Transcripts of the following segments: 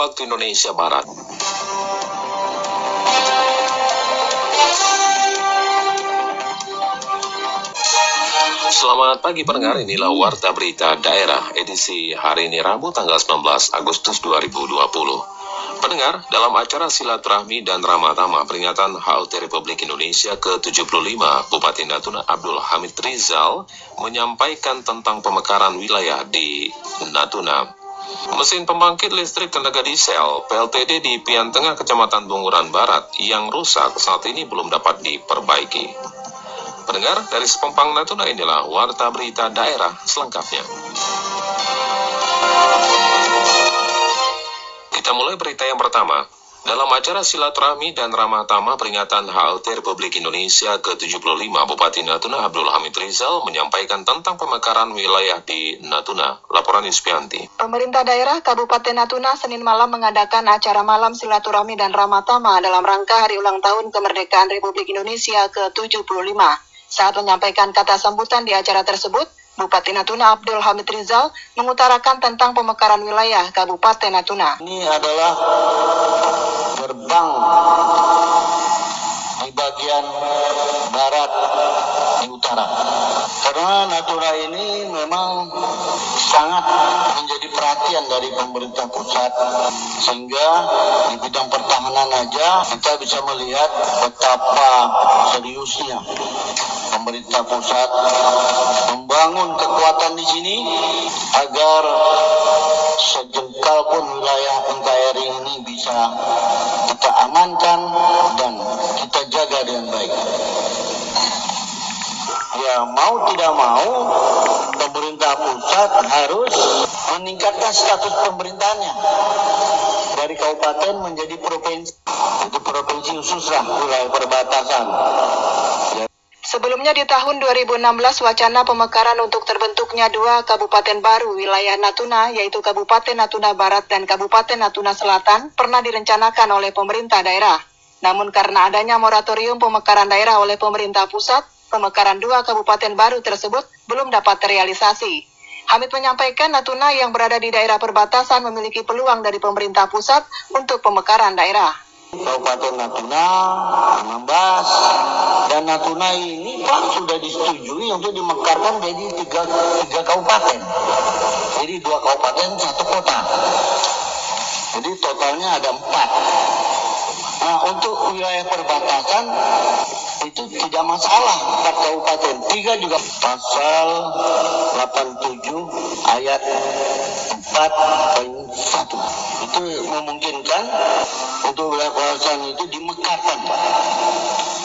waktu Indonesia Barat. Selamat pagi pendengar, inilah Warta Berita Daerah edisi hari ini Rabu tanggal 19 Agustus 2020. Pendengar, dalam acara silaturahmi dan ramadama peringatan HUT Republik Indonesia ke-75, Bupati Natuna Abdul Hamid Rizal menyampaikan tentang pemekaran wilayah di Natuna. Mesin pembangkit listrik tenaga diesel PLTD di Pian Tengah, Kecamatan Bunguran Barat yang rusak saat ini belum dapat diperbaiki. Pendengar dari Sepompang Natuna inilah Warta Berita Daerah selengkapnya. Kita mulai berita yang pertama. Dalam acara silaturahmi dan ramah tamah peringatan HUT Republik Indonesia ke-75, Bupati Natuna Abdul Hamid Rizal menyampaikan tentang pemekaran wilayah di Natuna. Laporan Ispianti. Pemerintah daerah Kabupaten Natuna Senin malam mengadakan acara malam silaturahmi dan ramah tamah dalam rangka hari ulang tahun kemerdekaan Republik Indonesia ke-75. Saat menyampaikan kata sambutan di acara tersebut, Bupati Natuna Abdul Hamid Rizal mengutarakan tentang pemekaran wilayah Kabupaten Natuna. Ini adalah gerbang di bagian barat di utara. Karena Natuna ini memang sangat menjadi perhatian dari pemerintah pusat sehingga di bidang pertahanan aja kita bisa melihat betapa seriusnya pemerintah pusat membangun kekuatan di sini agar sejengkal pun wilayah NKRI ini bisa amankan dan kita jaga dengan baik. Ya mau tidak mau pemerintah pusat harus meningkatkan status pemerintahannya dari kabupaten menjadi provinsi. Itu provinsi khususlah wilayah perbatasan. Sebelumnya di tahun 2016 wacana pemekaran untuk terbentuknya dua kabupaten baru wilayah Natuna yaitu Kabupaten Natuna Barat dan Kabupaten Natuna Selatan pernah direncanakan oleh pemerintah daerah. Namun karena adanya moratorium pemekaran daerah oleh pemerintah pusat, pemekaran dua kabupaten baru tersebut belum dapat terrealisasi. Hamid menyampaikan Natuna yang berada di daerah perbatasan memiliki peluang dari pemerintah pusat untuk pemekaran daerah. Kabupaten Natuna, Anambas, dan Natuna ini Pak sudah disetujui untuk dimekarkan jadi tiga, tiga kabupaten. Jadi dua kabupaten, satu kota. Jadi totalnya ada empat. Nah untuk wilayah perbatasan itu tidak masalah empat kabupaten. Tiga juga pasal 87 ayat 4 Itu memungkinkan untuk kawasan itu dimekarkan.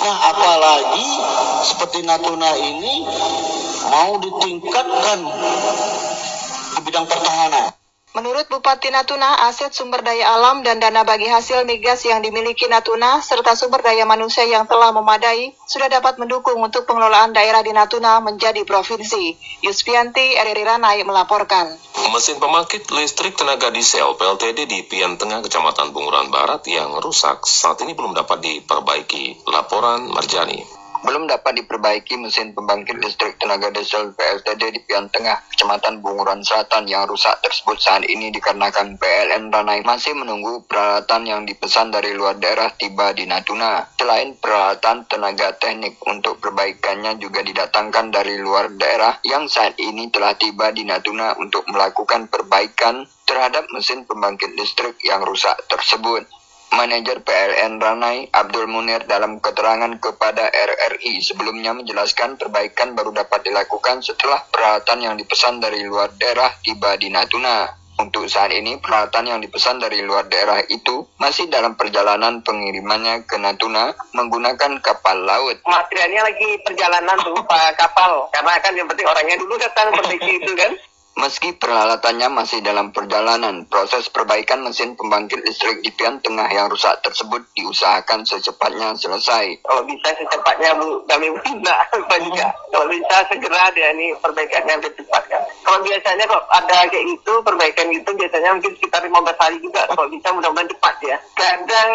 Nah, apalagi seperti Natuna ini mau ditingkatkan di bidang pertahanan. Menurut Bupati Natuna, aset sumber daya alam dan dana bagi hasil migas yang dimiliki Natuna serta sumber daya manusia yang telah memadai sudah dapat mendukung untuk pengelolaan daerah di Natuna menjadi provinsi. Yuspianti Ranai melaporkan. Mesin pembangkit listrik tenaga diesel PLTD di Pian Tengah, Kecamatan Bunguran Barat yang rusak saat ini belum dapat diperbaiki. Laporan Marjani belum dapat diperbaiki mesin pembangkit listrik tenaga diesel PLTD di Pian Tengah, Kecamatan Bunguran Selatan yang rusak tersebut saat ini dikarenakan PLN Ranai masih menunggu peralatan yang dipesan dari luar daerah tiba di Natuna. Selain peralatan tenaga teknik untuk perbaikannya juga didatangkan dari luar daerah yang saat ini telah tiba di Natuna untuk melakukan perbaikan terhadap mesin pembangkit listrik yang rusak tersebut. Manajer PLN Ranai Abdul Munir dalam keterangan kepada RRI sebelumnya menjelaskan perbaikan baru dapat dilakukan setelah peralatan yang dipesan dari luar daerah tiba di Natuna. Untuk saat ini, peralatan yang dipesan dari luar daerah itu masih dalam perjalanan pengirimannya ke Natuna menggunakan kapal laut. Materialnya lagi perjalanan Pak kapal, karena kan yang penting orangnya dulu datang perbaiki itu kan. Meski peralatannya masih dalam perjalanan, proses perbaikan mesin pembangkit listrik di Pian Tengah yang rusak tersebut diusahakan secepatnya selesai. Kalau bisa secepatnya Bu, kami minta Pak. Kalau bisa segera dia ini perbaikannya lebih cepat kan. Kalau biasanya kalau ada kayak gitu, perbaikan gitu biasanya mungkin sekitar 15 hari juga. Kalau bisa mudah-mudahan cepat ya. Kadang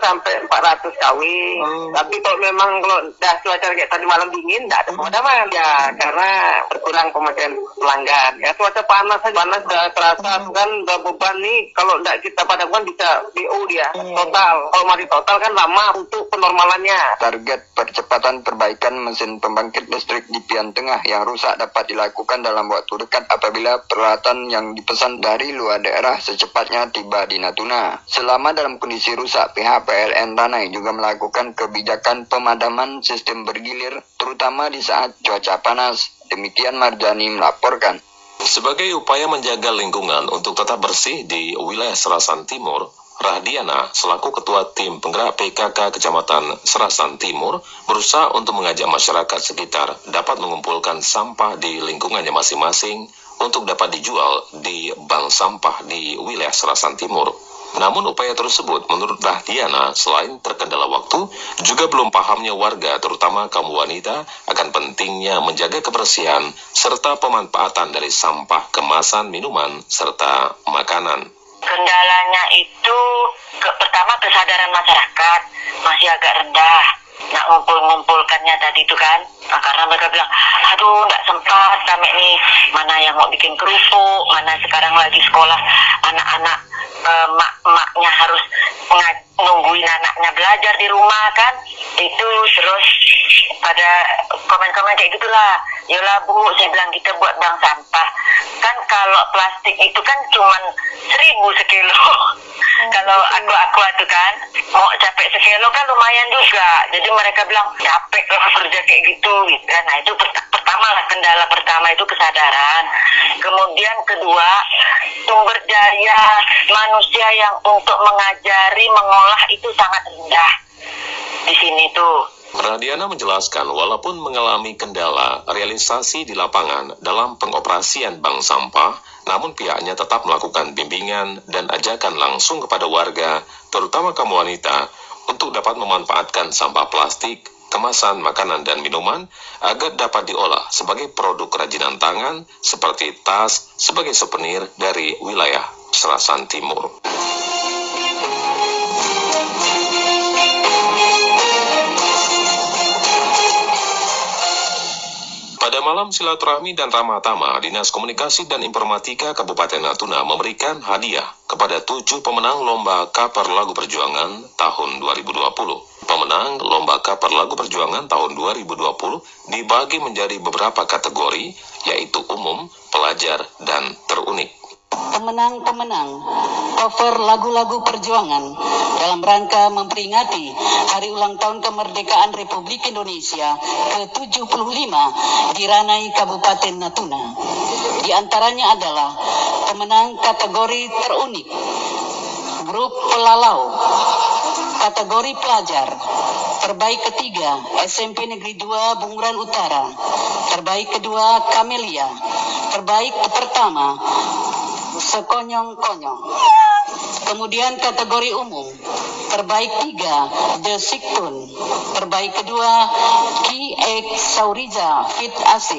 sampai 400 kW. Hmm. Tapi kalau memang kalau dah cuaca kayak tadi malam dingin, tidak ada pemadaman ya. Karena berkurang pemakaian pelanggan ya cuaca panas aja panas udah terasa kan udah beban nih kalau tidak kita padamkan bisa BO dia total kalau mati total kan lama untuk penormalannya Target percepatan perbaikan mesin pembangkit listrik di Pian Tengah yang rusak dapat dilakukan dalam waktu dekat apabila peralatan yang dipesan dari luar daerah secepatnya tiba di Natuna. Selama dalam kondisi rusak, pihak PLN Ranai juga melakukan kebijakan pemadaman sistem bergilir terutama di saat cuaca panas. Demikian Marjani melaporkan. Sebagai upaya menjaga lingkungan untuk tetap bersih di wilayah Serasan Timur, Rahdiana selaku ketua tim penggerak PKK Kecamatan Serasan Timur berusaha untuk mengajak masyarakat sekitar dapat mengumpulkan sampah di lingkungannya masing-masing untuk dapat dijual di bank sampah di wilayah Serasan Timur. Namun upaya tersebut menurut Rahdiana selain terkendala waktu, juga belum pahamnya warga terutama kaum wanita akan pentingnya menjaga kebersihan serta pemanfaatan dari sampah kemasan minuman serta makanan. Kendalanya itu ke, pertama kesadaran masyarakat masih agak rendah. Nak ngumpul-ngumpulkannya tadi itu kan, nah, karena mereka bilang, aduh nggak sempat kami nih, mana yang mau bikin kerupuk, mana sekarang lagi sekolah anak-anak eh, mak-maknya harus nungguin anaknya belajar di rumah kan, itu terus pada komen-komen kayak gitulah, yolah bu, saya bilang kita buat bank sampah, kan kalau plastik itu kan cuman seribu sekilo. kalau aku aku itu kan mau capek sekilo kan lumayan juga. Jadi mereka bilang capek lah kerja kayak gitu, gitu kan. Nah itu pert- pertama kendala pertama itu kesadaran. Kemudian kedua sumber daya manusia yang untuk mengajari mengolah itu sangat rendah di sini tuh. Radiana menjelaskan walaupun mengalami kendala realisasi di lapangan dalam pengoperasian bank sampah, namun pihaknya tetap melakukan bimbingan dan ajakan langsung kepada warga, terutama kaum wanita, untuk dapat memanfaatkan sampah plastik, kemasan makanan dan minuman agar dapat diolah sebagai produk kerajinan tangan seperti tas sebagai souvenir dari wilayah Serasan Timur. Pada malam silaturahmi dan ramah tamah, Dinas Komunikasi dan Informatika Kabupaten Natuna memberikan hadiah kepada tujuh pemenang Lomba Kaper Lagu Perjuangan tahun 2020. Pemenang Lomba Kaper Lagu Perjuangan tahun 2020 dibagi menjadi beberapa kategori, yaitu umum, pelajar, dan terunik. pemenang-pemenang cover lagu-lagu perjuangan dalam rangka memperingati Hari Ulang Tahun Kemerdekaan Republik Indonesia ke-75 di Ranai Kabupaten Natuna. Di antaranya adalah pemenang kategori terunik, grup pelalau, kategori pelajar, terbaik ketiga SMP Negeri 2 Bunguran Utara, terbaik kedua Kamelia, terbaik pertama sekonyong-konyong. Kemudian kategori umum, terbaik tiga The Siktun, terbaik kedua Ki Ek Sauriza Fit AC,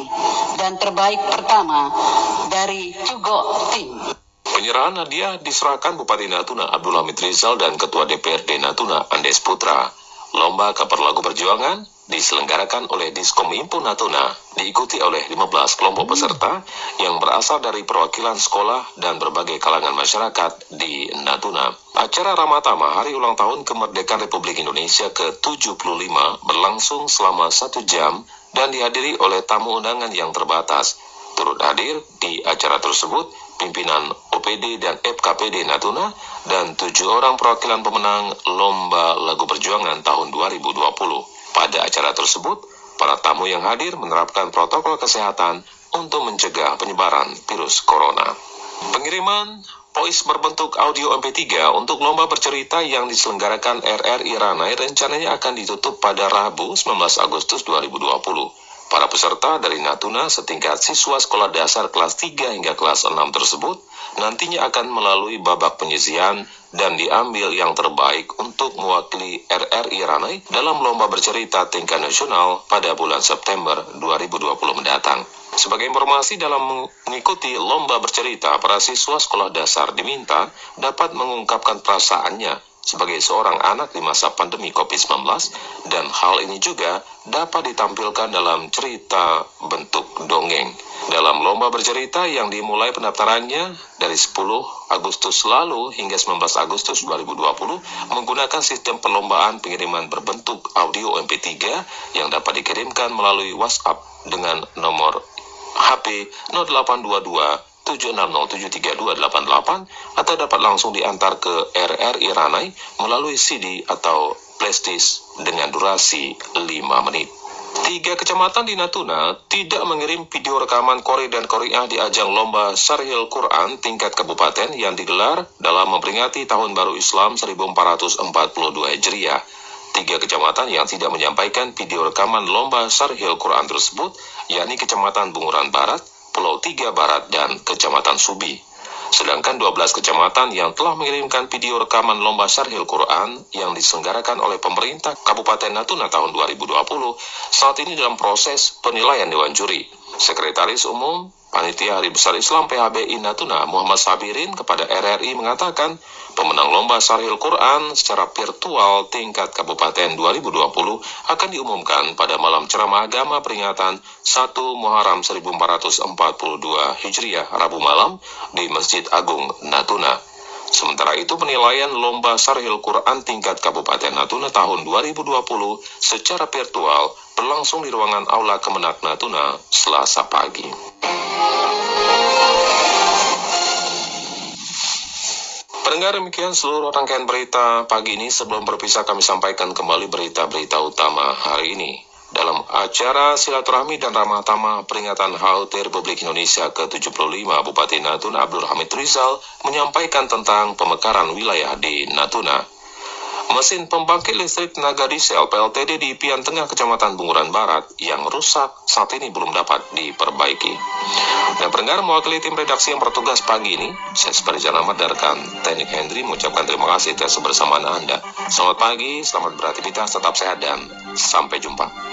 dan terbaik pertama dari Cugo Tim. Penyerahan hadiah diserahkan Bupati Natuna Abdul Hamid Rizal dan Ketua DPRD Natuna Andes Putra. Lomba Kaper Lagu Perjuangan diselenggarakan oleh Diskominfo Natuna, diikuti oleh 15 kelompok peserta yang berasal dari perwakilan sekolah dan berbagai kalangan masyarakat di Natuna. Acara Ramatama Hari Ulang Tahun Kemerdekaan Republik Indonesia ke-75 berlangsung selama satu jam dan dihadiri oleh tamu undangan yang terbatas. Turut hadir di acara tersebut pimpinan OPD dan FKPD Natuna dan tujuh orang perwakilan pemenang Lomba Lagu Perjuangan tahun 2020. Pada acara tersebut, para tamu yang hadir menerapkan protokol kesehatan untuk mencegah penyebaran virus corona. Pengiriman voice berbentuk audio MP3 untuk lomba bercerita yang diselenggarakan RRI Ranai rencananya akan ditutup pada Rabu 19 Agustus 2020. Para peserta dari Natuna setingkat siswa sekolah dasar kelas 3 hingga kelas 6 tersebut nantinya akan melalui babak penyisihan dan diambil yang terbaik untuk mewakili RRI Ranai dalam lomba bercerita tingkat nasional pada bulan September 2020 mendatang. Sebagai informasi dalam mengikuti lomba bercerita, para siswa sekolah dasar diminta dapat mengungkapkan perasaannya sebagai seorang anak di masa pandemi COVID-19 dan hal ini juga dapat ditampilkan dalam cerita bentuk dongeng. Dalam lomba bercerita yang dimulai pendaftarannya dari 10 Agustus lalu hingga 19 Agustus 2020 menggunakan sistem perlombaan pengiriman berbentuk audio MP3 yang dapat dikirimkan melalui WhatsApp dengan nomor HP 0822 760732288 atau dapat langsung diantar ke RRI Ranai melalui CD atau plastis dengan durasi 5 menit. Tiga kecamatan di Natuna tidak mengirim video rekaman Kori dan Korea di ajang lomba Sarhil Quran tingkat kabupaten yang digelar dalam memperingati Tahun Baru Islam 1442 Hijriah. Tiga kecamatan yang tidak menyampaikan video rekaman lomba Sarhil Quran tersebut, yakni Kecamatan Bunguran Barat, Pulau Tiga Barat, dan Kecamatan Subi. Sedangkan 12 kecamatan yang telah mengirimkan video rekaman lomba Syarhil Quran yang diselenggarakan oleh pemerintah Kabupaten Natuna tahun 2020 saat ini dalam proses penilaian Dewan Juri. Sekretaris Umum Panitia Hari Besar Islam PHBI Natuna Muhammad Sabirin kepada RRI mengatakan pemenang lomba Sarhil Quran secara virtual tingkat Kabupaten 2020 akan diumumkan pada malam ceramah agama peringatan 1 Muharram 1442 Hijriah Rabu malam di Masjid Agung Natuna. Sementara itu penilaian lomba Sarhil Quran tingkat Kabupaten Natuna tahun 2020 secara virtual berlangsung di ruangan Aula Kemenak Natuna Selasa pagi. Pendengar demikian seluruh rangkaian berita pagi ini sebelum berpisah kami sampaikan kembali berita-berita utama hari ini. Dalam acara silaturahmi dan ramah tamah peringatan HUT Republik Indonesia ke-75, Bupati Natuna Abdul Hamid Rizal menyampaikan tentang pemekaran wilayah di Natuna. Mesin pembangkit listrik tenaga diesel PLTD di Pian Tengah, Kecamatan Bunguran Barat yang rusak saat ini belum dapat diperbaiki. Dan pendengar mewakili tim redaksi yang bertugas pagi ini, saya seperti Ahmad dan rekan Teknik Hendri mengucapkan terima kasih atas kebersamaan Anda. Selamat pagi, selamat beraktivitas, tetap sehat dan sampai jumpa.